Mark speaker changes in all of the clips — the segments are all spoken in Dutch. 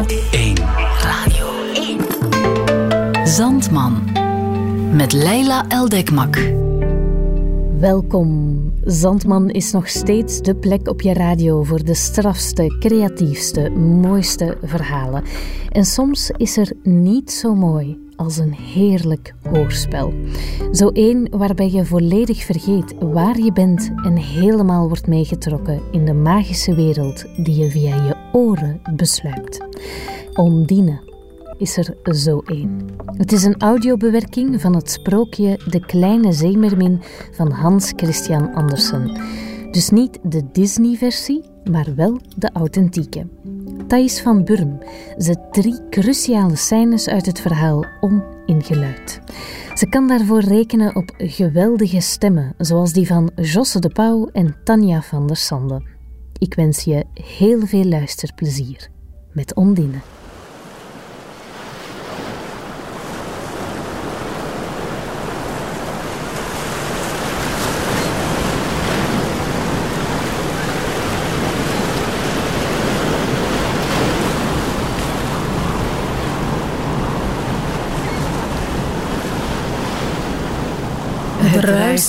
Speaker 1: op 1. Radio 1. Zandman. Met Leila Eldekmak.
Speaker 2: Welkom. Zandman is nog steeds de plek op je radio voor de strafste, creatiefste, mooiste verhalen. En soms is er niet zo mooi als een heerlijk hoorspel. Zo één waarbij je volledig vergeet waar je bent en helemaal wordt meegetrokken in de magische wereld die je via je oren besluit. Ondine is er zo één. Het is een audiobewerking van het sprookje De Kleine Zeemermin van Hans Christian Andersen. Dus niet de Disney-versie, maar wel de authentieke. Thijs van Burm zet drie cruciale scènes uit het verhaal om in geluid. Ze kan daarvoor rekenen op geweldige stemmen, zoals die van Josse de Pauw en Tanja van der Sande. Ik wens je heel veel luisterplezier met Ondine.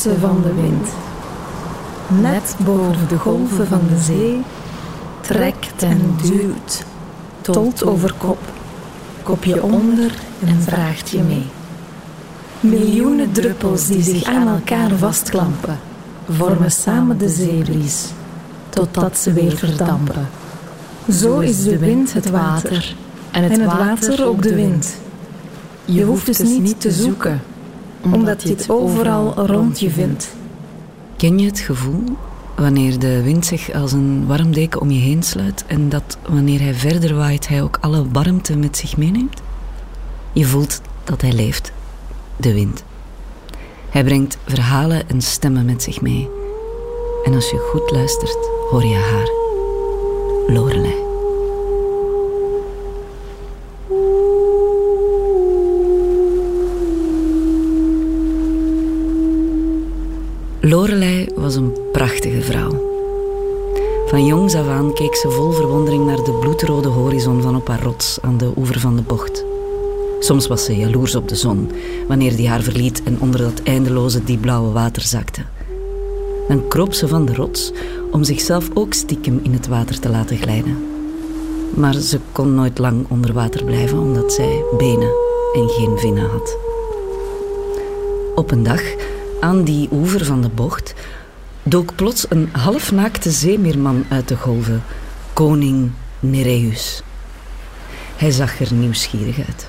Speaker 3: Van de wind. Net boven de golven van de zee trekt en duwt, tolt over kop, kopje onder en vraagt je mee. Miljoenen druppels die zich aan elkaar vastklampen, vormen samen de zeebries, totdat ze weer verdampen. Zo is de wind het water en het water ook de wind. Je hoeft dus niet te zoeken omdat je het overal rond je vindt.
Speaker 4: Ken je het gevoel wanneer de wind zich als een warm deken om je heen sluit en dat wanneer hij verder waait, hij ook alle warmte met zich meeneemt? Je voelt dat hij leeft, de wind. Hij brengt verhalen en stemmen met zich mee. En als je goed luistert, hoor je haar. Lorelei. Lorelei was een prachtige vrouw. Van jongs af aan keek ze vol verwondering naar de bloedrode horizon van op haar rots aan de oever van de bocht. Soms was ze jaloers op de zon, wanneer die haar verliet en onder dat eindeloze diepblauwe water zakte. Dan kroop ze van de rots om zichzelf ook stiekem in het water te laten glijden. Maar ze kon nooit lang onder water blijven omdat zij benen en geen vinnen had. Op een dag aan die oever van de bocht dook plots een halfnaakte zeemeerman uit de golven, koning Nereus. Hij zag er nieuwsgierig uit.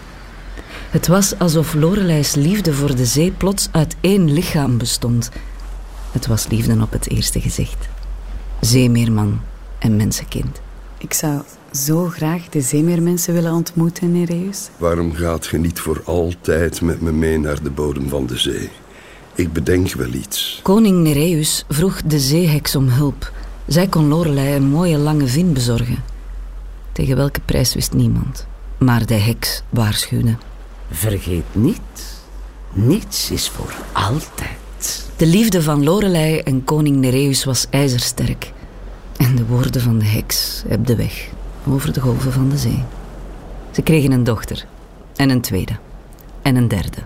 Speaker 4: Het was alsof Lorelei's liefde voor de zee plots uit één lichaam bestond. Het was liefde op het eerste gezicht. Zeemeerman en mensenkind.
Speaker 5: Ik zou zo graag de zeemeermensen willen ontmoeten, Nereus.
Speaker 6: Waarom gaat je niet voor altijd met me mee naar de bodem van de zee? Ik bedenk wel iets.
Speaker 4: Koning Nereus vroeg de zeeheks om hulp. Zij kon Lorelei een mooie lange vin bezorgen. Tegen welke prijs wist niemand. Maar de heks waarschuwde.
Speaker 7: Vergeet niet, niets is voor altijd.
Speaker 4: De liefde van Lorelei en koning Nereus was ijzersterk. En de woorden van de heks hebden weg over de golven van de zee. Ze kregen een dochter. En een tweede. En een derde.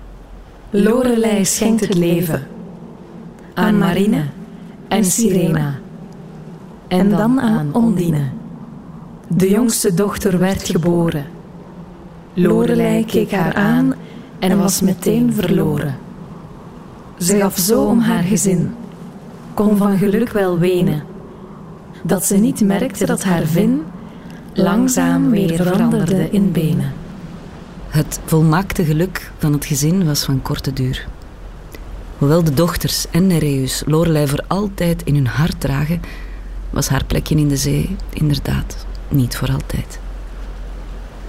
Speaker 3: Lorelei schenkt het leven aan Marine en Sirena en dan aan Ondine. De jongste dochter werd geboren. Lorelei keek haar aan en was meteen verloren. Ze gaf zo om haar gezin, kon van geluk wel wenen, dat ze niet merkte dat haar vin langzaam weer veranderde in benen.
Speaker 4: Het volmaakte geluk van het gezin was van korte duur. Hoewel de dochters en Nereus Lorelei voor altijd in hun hart dragen, was haar plekje in de zee inderdaad niet voor altijd.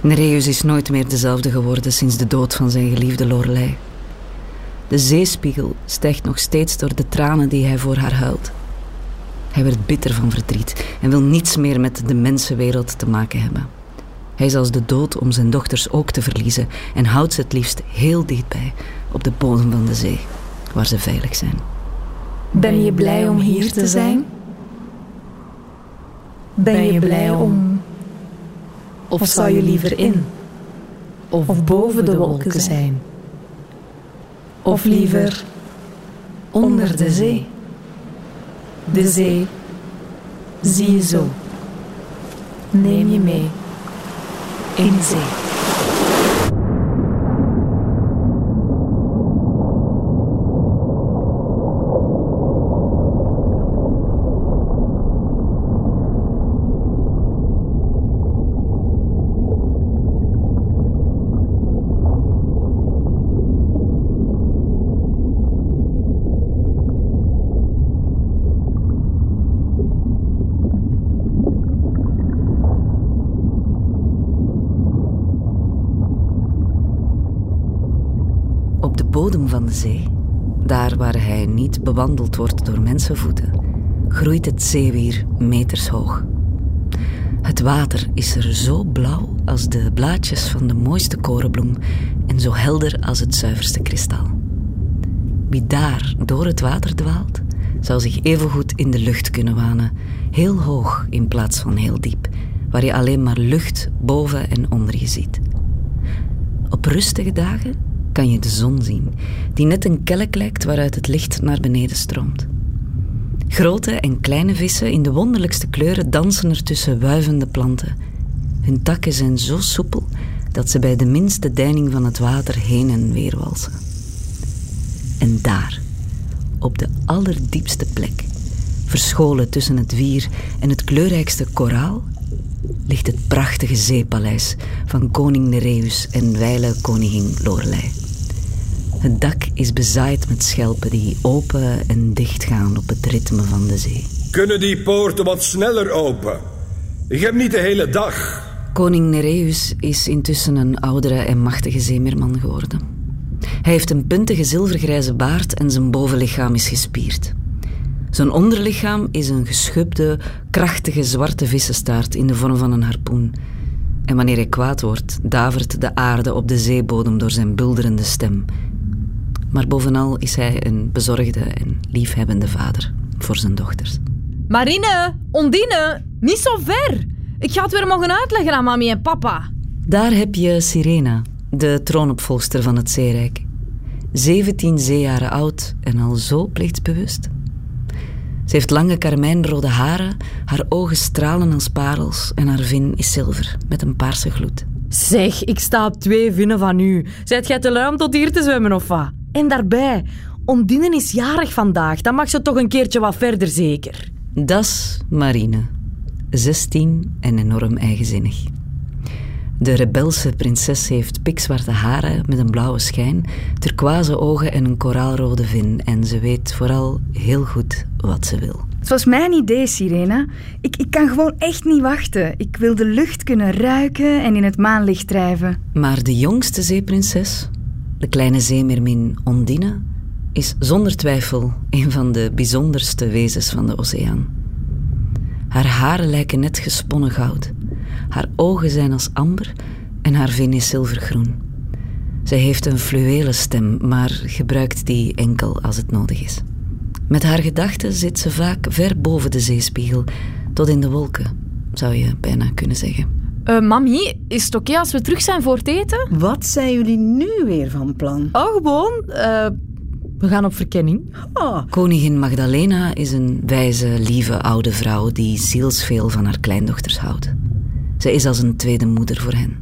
Speaker 4: Nereus is nooit meer dezelfde geworden sinds de dood van zijn geliefde Lorelei. De zeespiegel stijgt nog steeds door de tranen die hij voor haar huilt. Hij werd bitter van verdriet en wil niets meer met de mensenwereld te maken hebben. Hij is als de dood om zijn dochters ook te verliezen en houdt ze het liefst heel dichtbij, op de bodem van de zee, waar ze veilig zijn.
Speaker 3: Ben je blij om hier te zijn? Ben je blij om Of zou je liever in of boven de wolken zijn? Of liever onder de zee? De zee zie je zo. Neem je mee in zee.
Speaker 4: bodem van de zee, daar waar hij niet bewandeld wordt door mensenvoeten, groeit het zeewier metershoog. Het water is er zo blauw als de blaadjes van de mooiste korenbloem en zo helder als het zuiverste kristal. Wie daar door het water dwaalt, zou zich evengoed in de lucht kunnen wanen, heel hoog in plaats van heel diep, waar je alleen maar lucht boven en onder je ziet. Op rustige dagen kan je de zon zien, die net een kelk lijkt waaruit het licht naar beneden stroomt. Grote en kleine vissen in de wonderlijkste kleuren dansen er tussen wuivende planten. Hun takken zijn zo soepel dat ze bij de minste deining van het water heen en weer walsen. En daar, op de allerdiepste plek, verscholen tussen het wier en het kleurrijkste koraal, ligt het prachtige zeepaleis van koning Nereus en wijle koningin Lorelei. Het dak is bezaaid met schelpen die open en dicht gaan op het ritme van de zee.
Speaker 6: Kunnen die poorten wat sneller open? Ik heb niet de hele dag.
Speaker 4: Koning Nereus is intussen een oudere en machtige zeemeerman geworden. Hij heeft een puntige zilvergrijze baard en zijn bovenlichaam is gespierd. Zijn onderlichaam is een geschubde, krachtige zwarte vissenstaart in de vorm van een harpoen. En wanneer hij kwaad wordt, davert de aarde op de zeebodem door zijn bulderende stem maar bovenal is hij een bezorgde en liefhebbende vader voor zijn dochters.
Speaker 8: Marine, Ondine, niet zo ver. Ik ga het weer mogen uitleggen aan mami en papa.
Speaker 4: Daar heb je Sirena, de troonopvolgster van het zeerijk. 17 zeejaren oud en al zo plichtsbewust. Ze heeft lange karmijnrode haren, haar ogen stralen als parels en haar vin is zilver met een paarse gloed.
Speaker 8: Zeg, ik sta op twee vinnen van u. Zijt jij te lui om tot hier te zwemmen of wat? En daarbij, Ondine is jarig vandaag. Dan mag ze toch een keertje wat verder, zeker?
Speaker 4: Das Marine. 16 en enorm eigenzinnig. De rebelse prinses heeft pikzwarte haren met een blauwe schijn, turquoise ogen en een koraalrode vin. En ze weet vooral heel goed wat ze wil.
Speaker 9: Het was mijn idee, Sirena. Ik, ik kan gewoon echt niet wachten. Ik wil de lucht kunnen ruiken en in het maanlicht drijven.
Speaker 4: Maar de jongste zeeprinses, de kleine zeemermin Ondine is zonder twijfel een van de bijzonderste wezens van de oceaan. Haar haren lijken net gesponnen goud. Haar ogen zijn als amber en haar vin is zilvergroen. Zij heeft een fluwelen stem, maar gebruikt die enkel als het nodig is. Met haar gedachten zit ze vaak ver boven de zeespiegel, tot in de wolken, zou je bijna kunnen zeggen.
Speaker 8: Uh, mami, is het oké als we terug zijn voor het eten?
Speaker 10: Wat zijn jullie nu weer van plan?
Speaker 8: Oh, gewoon. Uh, we gaan op verkenning.
Speaker 4: Oh. Koningin Magdalena is een wijze, lieve oude vrouw die zielsveel van haar kleindochters houdt. Ze is als een tweede moeder voor hen.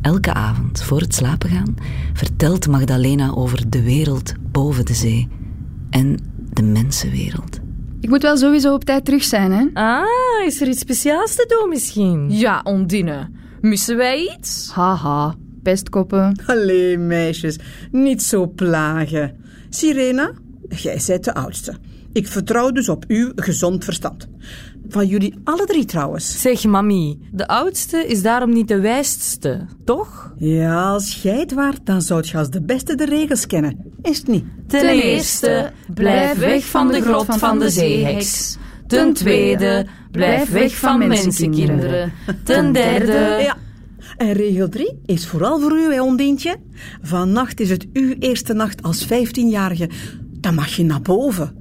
Speaker 4: Elke avond, voor het slapen gaan, vertelt Magdalena over de wereld boven de zee en de mensenwereld.
Speaker 9: Ik moet wel sowieso op tijd terug zijn, hè?
Speaker 8: Ah, is er iets speciaals te doen misschien? Ja, Ondine. Missen wij iets?
Speaker 9: Haha, pestkoppen.
Speaker 10: Allee, meisjes, niet zo plagen. Sirena, jij bent de oudste. Ik vertrouw dus op uw gezond verstand. Van jullie alle drie trouwens.
Speaker 8: Zeg, mami, de oudste is daarom niet de wijste, toch?
Speaker 10: Ja, als jij het waart, dan zou je als de beste de regels kennen. Is het niet?
Speaker 11: Ten eerste, blijf weg van de grot van de zeeheks. Ten tweede, blijf weg van mensenkinderen. Ten derde...
Speaker 10: Ja. En regel 3 is vooral voor u, hè, Ondientje. Vannacht is het uw eerste nacht als 15-jarige. Dan mag je naar boven.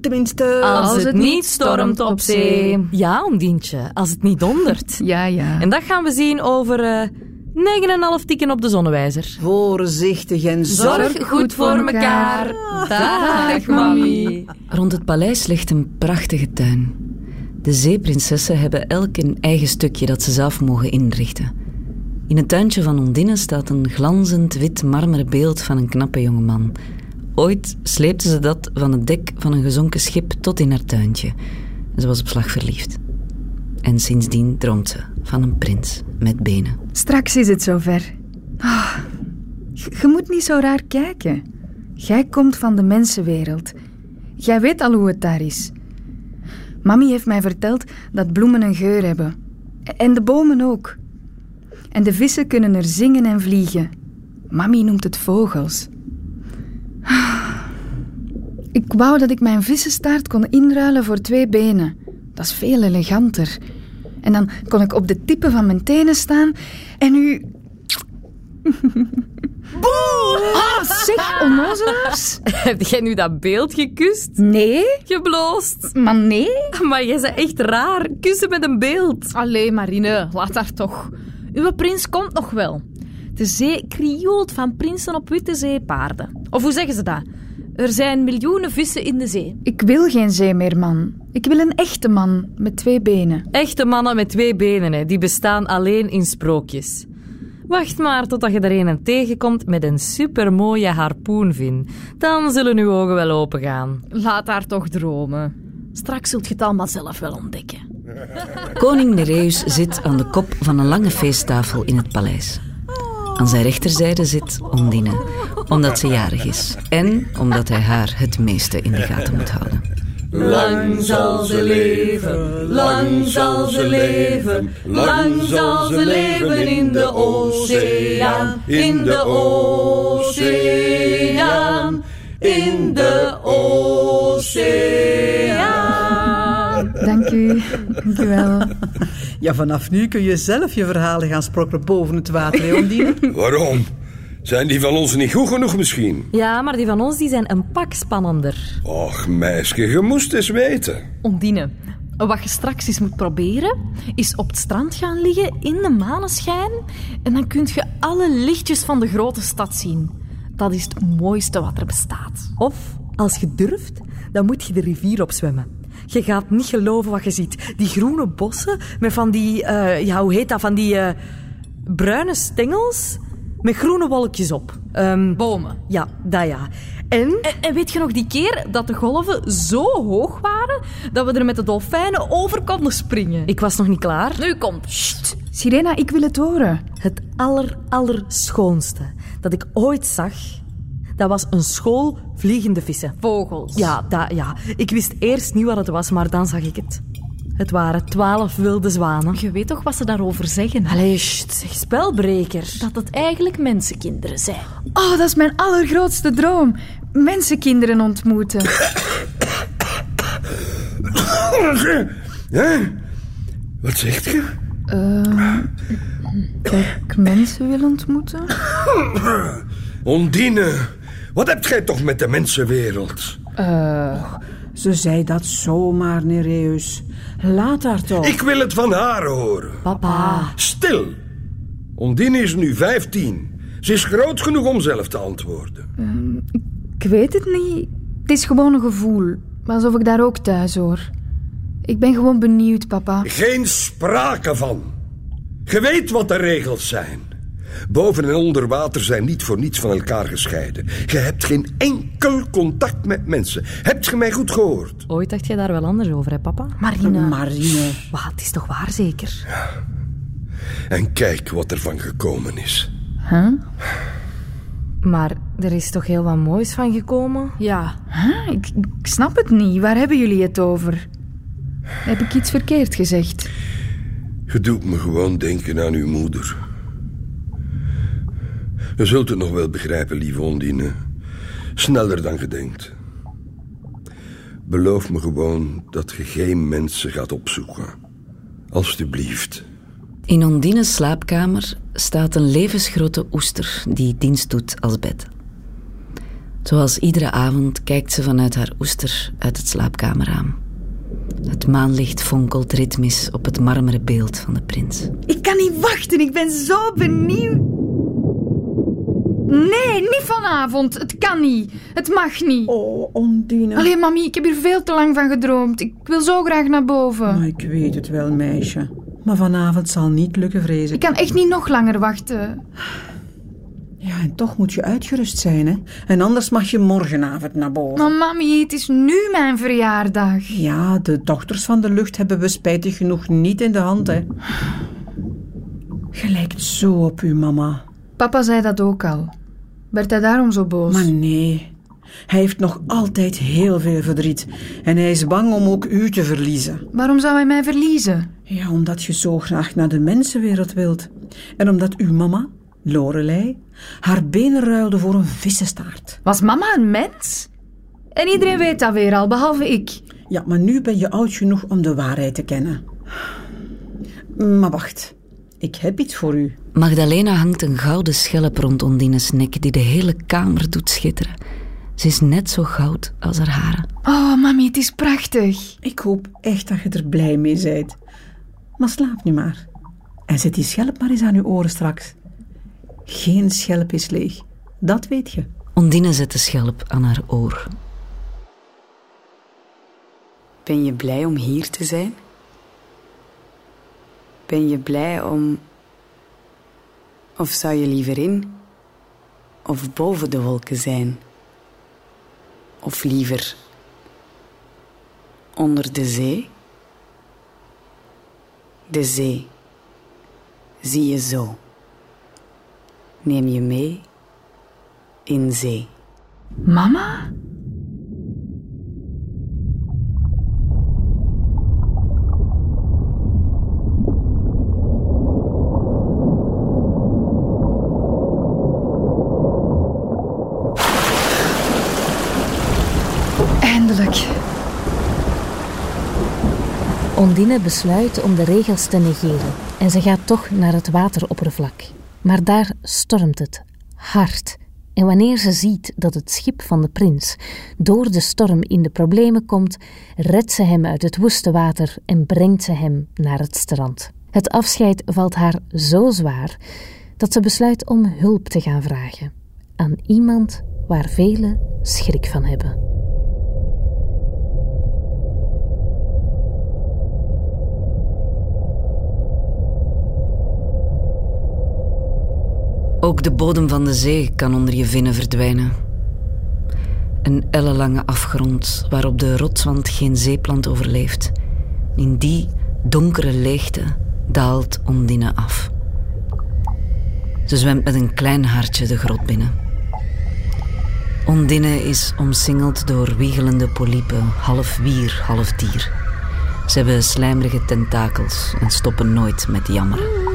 Speaker 10: Tenminste...
Speaker 8: Als, het niet stormt op zee. Ja, Ondientje, als het niet dondert.
Speaker 9: Ja, ja.
Speaker 8: En dat gaan we zien over eh 9,5 tikken op de zonnewijzer.
Speaker 10: Voorzichtig en
Speaker 8: Zorg goed voor elkaar. Dag, mami.
Speaker 4: Rond het paleis ligt een prachtige tuin. De zeeprinsessen hebben elk een eigen stukje dat ze zelf mogen inrichten. In het tuintje van Ondine staat een glanzend wit marmeren beeld van een knappe jongeman. Ooit sleepte ze dat van het dek van een gezonken schip tot in haar tuintje. Ze was op slag verliefd. En sindsdien droomt ze van een prins met benen.
Speaker 9: Straks is het zover. Je je moet niet zo raar kijken. Jij komt van de mensenwereld. Jij weet al hoe het daar is. Mami heeft mij verteld dat bloemen een geur hebben. En de bomen ook. En de vissen kunnen er zingen en vliegen. Mami noemt het vogels. Ik wou dat ik mijn vissenstaart kon inruilen voor twee benen. Dat is veel eleganter. En dan kon ik op de tippen van mijn tenen staan en u... Ah, zeg, onnozelaars.
Speaker 8: Heb jij nu dat beeld gekust?
Speaker 9: Nee,
Speaker 8: Gebloost?
Speaker 9: maar nee.
Speaker 8: Maar jij bent echt raar. Kussen met een beeld.
Speaker 11: Allee, Marine, laat haar toch. Uw prins komt nog wel. De zee krioelt van prinsen op witte zeepaarden. Of hoe zeggen ze dat? Er zijn miljoenen vissen in de zee.
Speaker 9: Ik wil geen zeemeerman. Ik wil een echte man met twee benen.
Speaker 8: Echte mannen met twee benen, hè, die bestaan alleen in sprookjes. Wacht maar totdat je er een tegenkomt met een supermooie harpoenvin. Dan zullen uw ogen wel opengaan.
Speaker 11: Laat haar toch dromen. Straks zult je het allemaal zelf wel ontdekken.
Speaker 4: Koning Nereus zit aan de kop van een lange feesttafel in het paleis. Aan zijn rechterzijde zit Ondine, omdat ze jarig is. En omdat hij haar het meeste in de gaten moet houden.
Speaker 11: Lang zal ze leven, lang zal ze leven, lang zal ze leven in de oceaan, in de oceaan, in de oceaan.
Speaker 9: Dank u. Dank u wel.
Speaker 10: Ja, vanaf nu kun je zelf je verhalen gaan sprokkelen boven het water, hè, Ondine?
Speaker 6: Waarom? Zijn die van ons niet goed genoeg misschien?
Speaker 8: Ja, maar die van ons die zijn een pak spannender.
Speaker 6: Och, meisje, je moest eens weten.
Speaker 11: Ondine, wat je straks eens moet proberen, is op het strand gaan liggen in de maneschijn en dan kun je alle lichtjes van de grote stad zien. Dat is het mooiste wat er bestaat.
Speaker 8: Of, als je durft, dan moet je de rivier opzwemmen. Je gaat niet geloven wat je ziet. Die groene bossen met van die, eh, ja, hoe heet dat, van die eh, bruine stengels met groene wolkjes op. Ehm,
Speaker 11: Bomen.
Speaker 8: ja, dat ja. En
Speaker 11: En, en weet je nog die keer dat de golven zo hoog waren dat we er met de dolfijnen over konden springen?
Speaker 8: ik was nog niet klaar.
Speaker 11: Nu komt. Sst.
Speaker 9: Sirena, ik wil het horen.
Speaker 8: Het aller, allerschoonste dat ik ooit zag, dat was een school vliegende vissen.
Speaker 11: Vogels.
Speaker 8: Ja, dat, ja. Ik wist eerst niet wat het was, maar dan zag ik het. Het waren twaalf wilde zwanen.
Speaker 11: Je weet toch wat ze daarover zeggen?
Speaker 8: Allee, sst, zeg, spelbreker.
Speaker 11: Dat het eigenlijk mensenkinderen zijn.
Speaker 9: Oh, dat is mijn allergrootste droom. Mensenkinderen ontmoeten.
Speaker 6: Wat zegt je?
Speaker 9: Dat ik mensen wil ontmoeten?
Speaker 6: Ondine, wat hebt gij toch met de mensenwereld?
Speaker 10: Ze zei dat zomaar, Nereus. Laat haar toch.
Speaker 6: Ik wil het van haar horen.
Speaker 8: Papa.
Speaker 6: Stil. Ondine is nu vijftien. Ze is groot genoeg om zelf te antwoorden.
Speaker 9: Ik weet het niet. Het is gewoon een gevoel. Alsof ik daar ook thuis hoor. Ik ben gewoon benieuwd, papa.
Speaker 6: Geen sprake van. Je weet wat de regels zijn. Boven en onder water zijn niet voor niets van elkaar gescheiden. Je hebt geen enkel contact met mensen. Hebt je mij goed gehoord?
Speaker 8: Ooit dacht jij daar wel anders over, hè, papa?
Speaker 11: Marine.
Speaker 10: Marine.
Speaker 8: Wat, het is toch waar, zeker?
Speaker 6: En kijk wat er van gekomen is.
Speaker 9: Huh?
Speaker 8: Maar er is toch heel wat moois van gekomen?
Speaker 11: Ja.
Speaker 9: Huh? Ik, ik snap het niet. Waar hebben jullie het over? Heb ik iets verkeerd gezegd?
Speaker 6: Je doet me gewoon denken aan uw moeder. Je zult het nog wel begrijpen, lieve Ondine. Sneller dan je denkt. Beloof me gewoon dat je geen mensen gaat opzoeken. Alsjeblieft.
Speaker 4: In Ondine's slaapkamer staat een levensgrote oester die dienst doet als bed. Zoals iedere avond kijkt ze vanuit haar oester uit het slaapkamerraam. Het maanlicht fonkelt ritmisch op het marmeren beeld van de prins.
Speaker 9: Ik kan niet wachten, ik ben zo benieuwd. Nee, niet vanavond. Het kan niet. Het mag niet.
Speaker 10: Oh, Ondine.
Speaker 9: Allee, mami, ik heb hier veel te lang van gedroomd. Ik wil zo graag naar boven.
Speaker 10: Maar ik weet het wel, meisje. Maar vanavond zal niet lukken, vrees
Speaker 9: Ik
Speaker 10: ik.
Speaker 9: kan echt niet nog langer wachten.
Speaker 10: Ja, en toch moet je uitgerust zijn, hè. En anders mag je morgenavond naar boven.
Speaker 9: Maar mami, het is nu mijn verjaardag.
Speaker 10: Ja, de dochters van de lucht hebben we spijtig genoeg niet in de hand, hè. Je lijkt zo op uw mama.
Speaker 9: Papa zei dat ook al. Werd hij daarom zo boos?
Speaker 10: Maar nee, hij heeft nog altijd heel veel verdriet. En hij is bang om ook u te verliezen.
Speaker 9: Waarom zou hij mij verliezen?
Speaker 10: Ja, omdat je zo graag naar de mensenwereld wilt. En omdat uw mama, Lorelei, haar benen ruilde voor een vissenstaart.
Speaker 9: Was mama een mens? En iedereen weet dat weer al, behalve ik.
Speaker 10: Ja, maar nu ben je oud genoeg om de waarheid te kennen. Maar wacht, ik heb iets voor u.
Speaker 4: Magdalena hangt een gouden schelp rond Ondines nek die de hele kamer doet schitteren. Ze is net zo goud als haar haren.
Speaker 9: Oh, mami, het is prachtig.
Speaker 10: Ik hoop echt dat je er blij mee bent. Maar slaap nu maar. En zet die schelp maar eens aan uw oren straks. Geen schelp is leeg. Dat weet je.
Speaker 4: Ondine zet de schelp aan haar oor.
Speaker 5: Ben je blij om hier te zijn? Ben je blij om. Of zou je liever in of boven de wolken zijn? Of liever onder de zee? De zee zie je zo. Neem je mee in zee.
Speaker 9: Mama?
Speaker 2: Ondine besluit om de regels te negeren en ze gaat toch naar het wateroppervlak. Maar daar stormt het hard. En wanneer ze ziet dat het schip van de prins door de storm in de problemen komt, redt ze hem uit het woeste water en brengt ze hem naar het strand. Het afscheid valt haar zo zwaar dat ze besluit om hulp te gaan vragen aan iemand waar velen schrik van hebben.
Speaker 4: Ook de bodem van de zee kan onder je vinnen verdwijnen. Een ellenlange afgrond waarop de rotswand geen zeeplant overleeft. In die donkere leegte daalt Ondine af. Ze zwemt met een klein hartje de grot binnen. Ondine is omsingeld door wiegelende polypen, half wier, half dier. Ze hebben slijmerige tentakels en stoppen nooit met jammeren.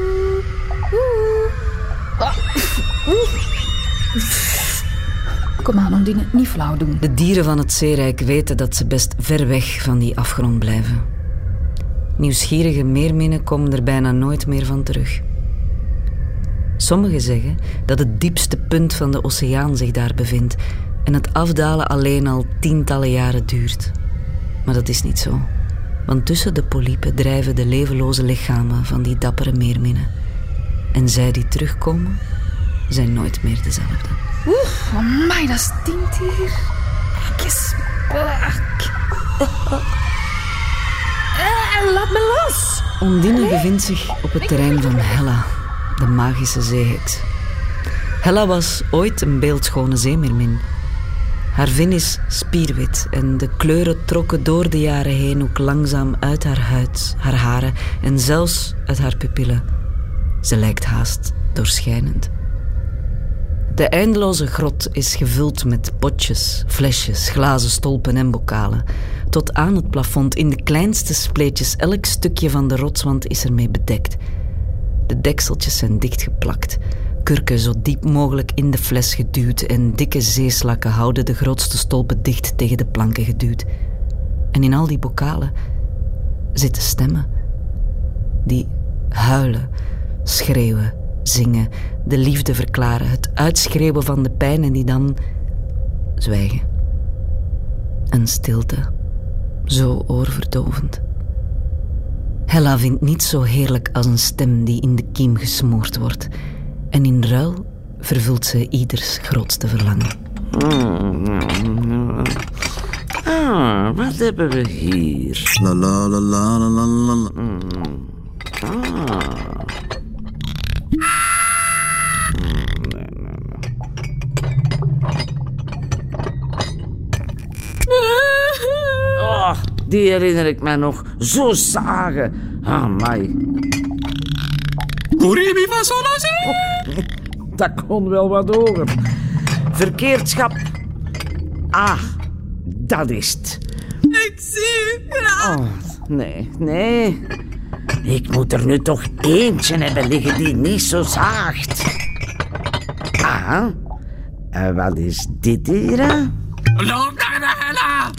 Speaker 9: Kom aan, Ondine, niet flauw doen.
Speaker 4: De dieren van het zeerijk weten dat ze best ver weg van die afgrond blijven. Nieuwsgierige meerminnen komen er bijna nooit meer van terug. Sommigen zeggen dat het diepste punt van de oceaan zich daar bevindt en het afdalen alleen al tientallen jaren duurt. Maar dat is niet zo, want tussen de polypen drijven de levenloze lichamen van die dappere meerminnen. En zij die terugkomen, zijn nooit meer dezelfde.
Speaker 9: Oeh, amai, dat stinkt hier. Eens. Eh, laat me los.
Speaker 4: Ondine bevindt zich op het terrein van Hella, de magische zeeheks. Hella was ooit een beeldschone zeemeermin. Haar vin is spierwit en de kleuren trokken door de jaren heen ook langzaam uit haar huid, haar haren en zelfs uit haar pupillen. Ze lijkt haast doorschijnend. De eindeloze grot is gevuld met potjes, flesjes, glazen stolpen en bokalen. Tot aan het plafond in de kleinste spleetjes, elk stukje van de rotswand is ermee bedekt. De dekseltjes zijn dichtgeplakt, kurken zo diep mogelijk in de fles geduwd en dikke zeeslakken houden de grootste stolpen dicht tegen de planken geduwd. En in al die bokalen zitten stemmen die huilen, schreeuwen, zingen, de liefde verklaren, het uitschreeuwen van de pijn en die dan zwijgen. Een stilte, zo oorverdovend. Hella vindt niets zo heerlijk als een stem die in de kiem gesmoord wordt. En in ruil vervult ze ieders grootste verlangen.
Speaker 7: Ah, wat hebben we hier?
Speaker 12: La la la la la la la. la.
Speaker 7: Ah. Die herinner ik mij nog. Zo zagen. Ah, mij.
Speaker 12: Kurimi van Sonasi?
Speaker 7: Dat kon wel wat hoger. Verkeerdschap. Ah, dat is het.
Speaker 12: Ik zie
Speaker 7: Oh, nee, nee. Ik moet er nu toch eentje hebben liggen die niet zo zaagt. Ah, en wat is dit hier? hè?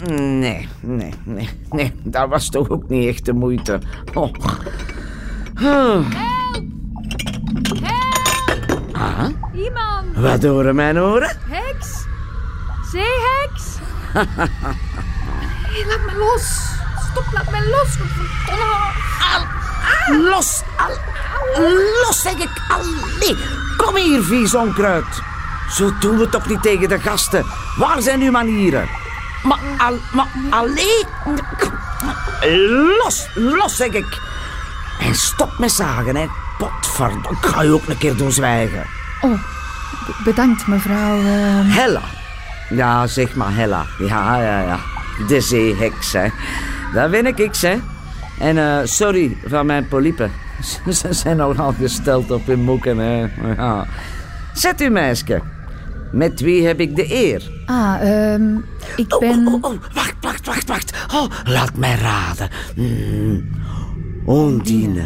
Speaker 7: Nee, nee, nee, nee. Dat was toch ook niet echt de moeite. Oh. Ah. Ah,
Speaker 11: Iemand!
Speaker 7: wat horen mijn oren?
Speaker 11: Heks! Zeeheks! hey, laat me los! Stop, laat me los! Verdomme!
Speaker 7: Los, al, los zeg ik. Allee, kom hier, vies onkruid. Zo doen we toch niet tegen de gasten. Waar zijn uw manieren? Maar, al, maar allee. Los, los zeg ik. En stop met zagen, hè. Potverdomme, ik ga je ook een keer doen zwijgen.
Speaker 9: Oh, bedankt mevrouw. eh.
Speaker 7: Hella. Ja, zeg maar Hella. Ja, ja, ja. De zeeheks, hè. Dat ben ik, ik, hè. En eh, sorry van mijn polypen. Ze zijn nogal gesteld op hun moeken, hè. Ja. Zet u, meisje. Met wie heb ik de eer?
Speaker 9: Ah, ehm, ik ben...
Speaker 7: Oh, oh, oh, wacht, wacht, wacht, wacht. Oh, laat mij raden. Hmm. Ondine.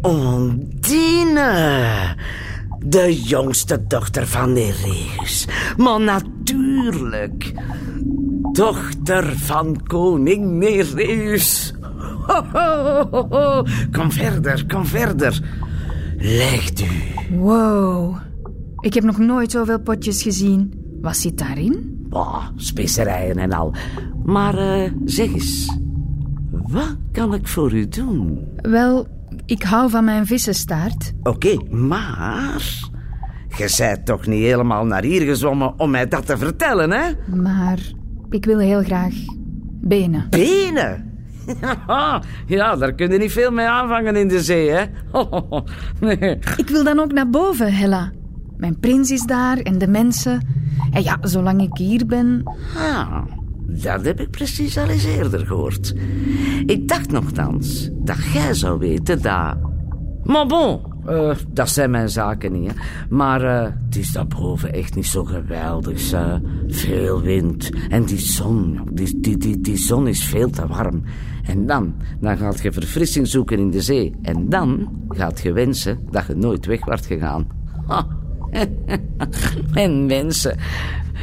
Speaker 7: Ondine. De jongste dochter van Nereus. Maar natuurlijk. Dochter van koning Nereus. Ho, ho, ho, ho. Kom verder, kom verder. Legt u.
Speaker 9: Wow. Ik heb nog nooit zoveel potjes gezien. Wat zit daarin?
Speaker 7: Bah, specerijen en al. Maar eh, zeg eens, wat kan ik voor u doen?
Speaker 9: Wel, ik hou van mijn vissenstaart.
Speaker 7: Oké, maar... Je bent toch niet helemaal naar hier gezwommen om mij dat te vertellen, hè?
Speaker 9: Maar ik wil heel graag benen.
Speaker 7: Benen? ja, daar kun je niet veel mee aanvangen in de zee, hè? nee.
Speaker 9: Ik wil dan ook naar boven, Hella. Mijn prins is daar en de mensen. En ja, zolang ik hier ben...
Speaker 7: Ah, dat heb ik precies al eens eerder gehoord. Ik dacht nogthans dat jij zou weten dat... Maar bon, eh, dat zijn mijn zaken niet. Hè. Maar eh, het is daarboven echt niet zo geweldig. hè. veel wind. En die zon, die, die, die, zon is veel te warm. En dan, dan gaat je verfrissing zoeken in de zee. En dan gaat je wensen dat je nooit weg wordt gegaan. Ha. en mensen.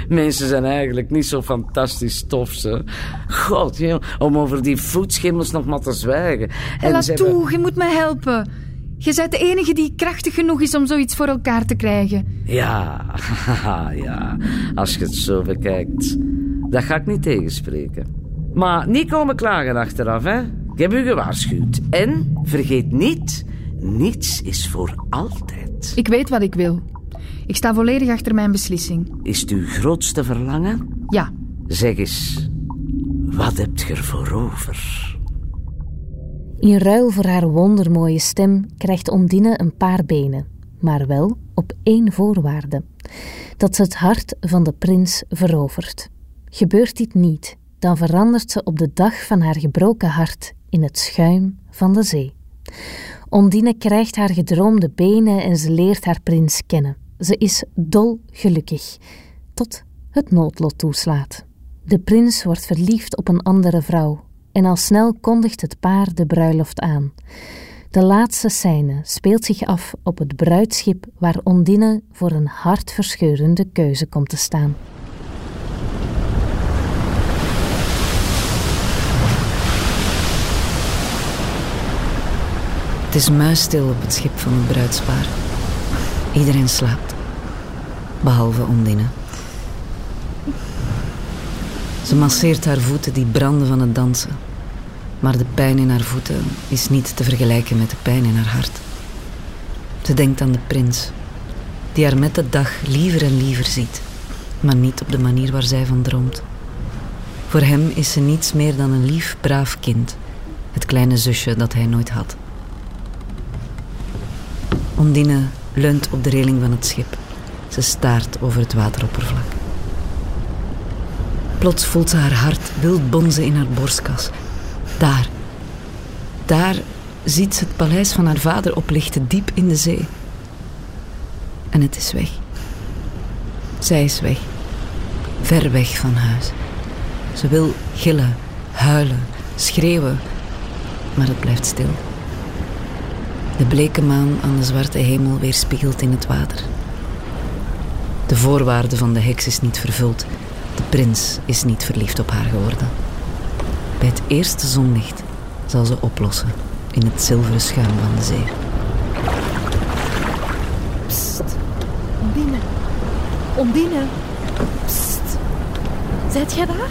Speaker 7: Mensen zijn eigenlijk niet zo fantastisch tof, ze. God, joh, om over die voetschimmels nog maar te zwijgen. Ze hebben-
Speaker 9: toe, je moet me helpen. Je bent de enige die krachtig genoeg is om zoiets voor elkaar te krijgen.
Speaker 7: Ja, ja, als je het zo bekijkt. Dat ga ik niet tegenspreken. Maar niet komen klagen achteraf, hè. Ik heb u gewaarschuwd. En, vergeet niet, niets is voor altijd.
Speaker 9: Ik weet wat ik wil. Ik sta volledig achter mijn beslissing.
Speaker 7: Is het uw grootste verlangen?
Speaker 9: Ja,
Speaker 7: Zeg eens, wat hebt je ervoor over?
Speaker 2: In ruil voor haar wondermooie stem krijgt Ondine een paar benen, maar wel op één voorwaarde: dat ze het hart van de prins verovert. Gebeurt dit niet, dan verandert ze op de dag van haar gebroken hart in het schuim van de zee. Ondine krijgt haar gedroomde benen en ze leert haar prins kennen. Ze is dolgelukkig, tot het noodlot toeslaat. De prins wordt verliefd op een andere vrouw en al snel kondigt het paar de bruiloft aan. De laatste scène speelt zich af op het bruidschip waar Ondine voor een hartverscheurende keuze komt te staan.
Speaker 4: Het is muisstil op het schip van het bruidspaar. Iedereen slaapt. Behalve Ondine. Ze masseert haar voeten die branden van het dansen. Maar de pijn in haar voeten is niet te vergelijken met de pijn in haar hart. Ze denkt aan de prins, die haar met de dag liever en liever ziet, maar niet op de manier waar zij van droomt. Voor hem is ze niets meer dan een lief, braaf kind, het kleine zusje dat hij nooit had. Ondine leunt op de reling van het schip. Ze staart over het wateroppervlak. Plots voelt ze haar hart wild bonzen in haar borstkas. Daar, daar ziet ze het paleis van haar vader oplichten diep in de zee. En het is weg. Zij is weg. Ver weg van huis. Ze wil gillen, huilen, schreeuwen, maar het blijft stil. De bleke maan aan de zwarte hemel weerspiegelt in het water. De voorwaarde van de heks is niet vervuld. De prins is niet verliefd op haar geworden. Bij het eerste zonlicht zal ze oplossen in het zilveren schuim van de zee.
Speaker 11: Psst. Ondine. Ondine. Psst. Zijt jij daar?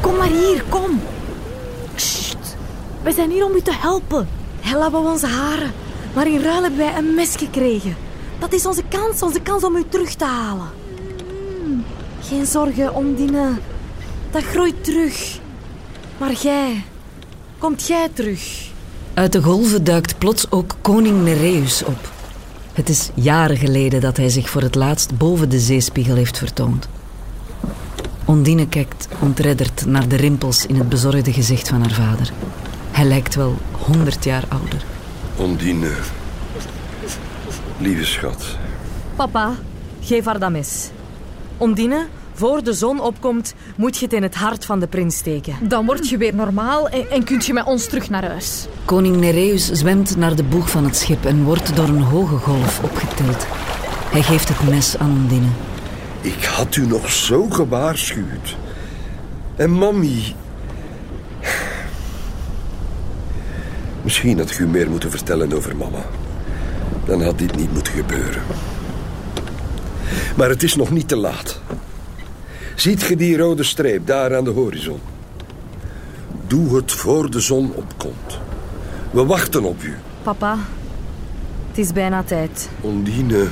Speaker 11: Kom maar hier, kom. Sst. We zijn hier om u te helpen. Laat onze haren. Maar in ruil hebben wij een mes gekregen. Dat is onze kans, onze kans om u terug te halen. Geen zorgen, Ondine. Dat groeit terug. Maar jij, komt jij terug?
Speaker 4: Uit de golven duikt plots ook koning Nereus op. Het is jaren geleden dat hij zich voor het laatst boven de zeespiegel heeft vertoond. Ondine kijkt ontredderd naar de rimpels in het bezorgde gezicht van haar vader. Hij lijkt wel honderd jaar ouder.
Speaker 6: Ondine. Lieve schat.
Speaker 8: Papa, geef haar dat mes. Ondine, voor de zon opkomt, moet je het in het hart van de prins steken.
Speaker 11: Dan word je weer normaal en, en kunt je met ons terug naar huis.
Speaker 4: Koning Nereus zwemt naar de boeg van het schip en wordt door een hoge golf opgetild. Hij geeft het mes aan Ondine.
Speaker 6: Ik had u nog zo gewaarschuwd. En mammy... Misschien had ik u meer moeten vertellen over mama. Dan had dit niet moeten gebeuren. Maar het is nog niet te laat. Ziet ge die rode streep daar aan de horizon? Doe het voor de zon opkomt. We wachten op u.
Speaker 8: Papa, het is bijna tijd.
Speaker 6: Ondine,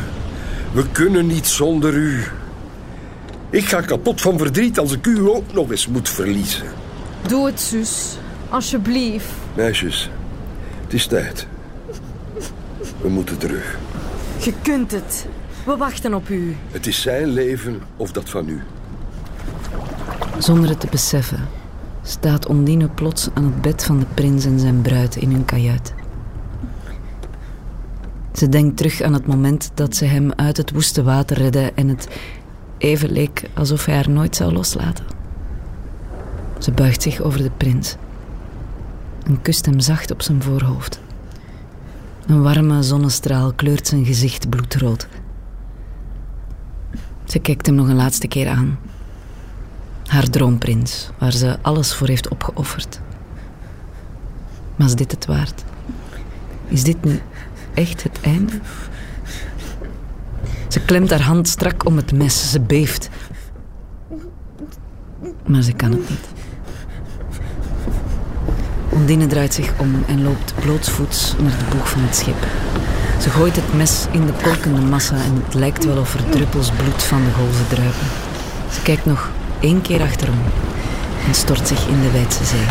Speaker 6: we kunnen niet zonder u. Ik ga kapot van verdriet als ik u ook nog eens moet verliezen.
Speaker 11: Doe het, zus. Alsjeblieft.
Speaker 6: Meisjes, het is tijd. We moeten terug.
Speaker 8: Je kunt het. We wachten op u.
Speaker 6: Het is zijn leven of dat van u.
Speaker 4: Zonder het te beseffen staat Ondine plots aan het bed van de prins en zijn bruid in hun kajuit. Ze denkt terug aan het moment dat ze hem uit het woeste water redde en het even leek alsof hij haar nooit zou loslaten. Ze buigt zich over de prins en kust hem zacht op zijn voorhoofd. Een warme zonnestraal kleurt zijn gezicht bloedrood. Ze kijkt hem nog een laatste keer aan. Haar droomprins, waar ze alles voor heeft opgeofferd. Maar is dit het waard? Is dit nu echt het einde? Ze klemt haar hand strak om het mes. Ze beeft. Maar ze kan het niet. Ondine draait zich om en loopt blootsvoets naar de boeg van het schip. Ze gooit het mes in de kolkende massa en het lijkt wel of er druppels bloed van de golven druipen. Ze kijkt nog één keer achterom en stort zich in de Weidse Zee.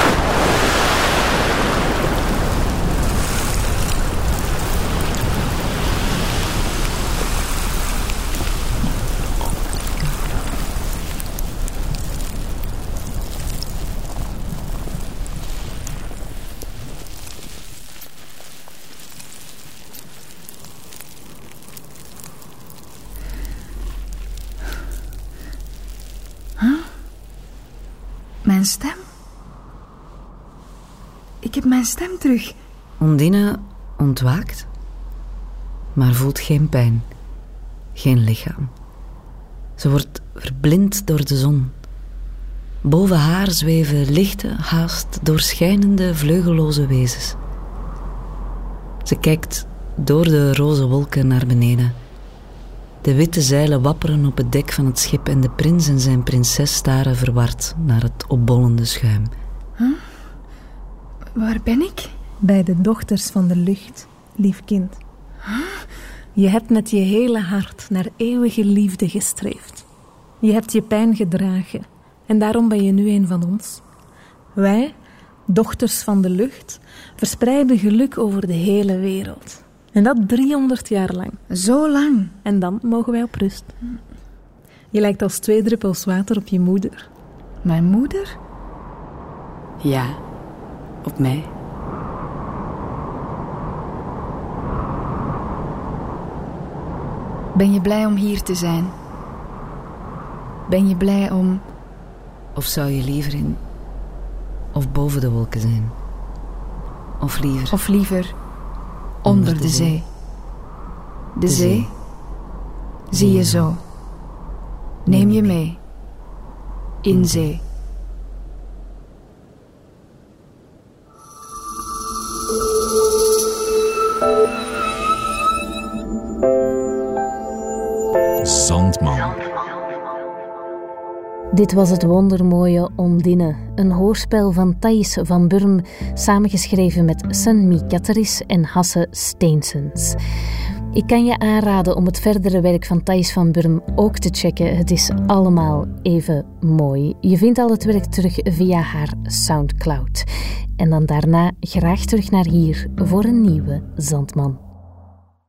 Speaker 9: Mijn stem? Ik heb mijn stem terug.
Speaker 4: Ondine ontwaakt, maar voelt geen pijn, geen lichaam. Ze wordt verblind door de zon. Boven haar zweven lichte, haast doorschijnende, vleugelloze wezens. Ze kijkt door de roze wolken naar beneden De witte zeilen wapperen op het dek van het schip en de prins en zijn prinses staren verward naar het opbollende schuim.
Speaker 9: Waar ben ik?
Speaker 3: Bij de dochters van de lucht, lief kind. Je hebt met je hele hart naar eeuwige liefde gestreefd. Je hebt je pijn gedragen en daarom ben je nu een van ons. Wij, dochters van de lucht, verspreiden geluk over de hele wereld. En dat 300 jaar lang.
Speaker 9: Zo lang.
Speaker 3: En dan mogen wij op rust. Je lijkt als twee druppels water op je moeder.
Speaker 9: Mijn moeder?
Speaker 5: Ja, op mij.
Speaker 9: Ben je blij om hier te zijn? Ben je blij om...
Speaker 4: Of zou je liever in of boven de wolken zijn? Of liever
Speaker 9: Of liever onder de zee? De zee zie je zo. Neem je mee. In zee.
Speaker 2: Dit was het wondermooie Ondine, een hoorspel van Thijs van Burm, samengeschreven met Sunmi Katteris en Hasse Steensens. Ik kan je aanraden om het verdere werk van Thijs van Burm ook te checken. Het is allemaal even mooi. Je vindt al het werk terug via haar Soundcloud. En dan daarna graag terug naar hier voor een nieuwe Zandman.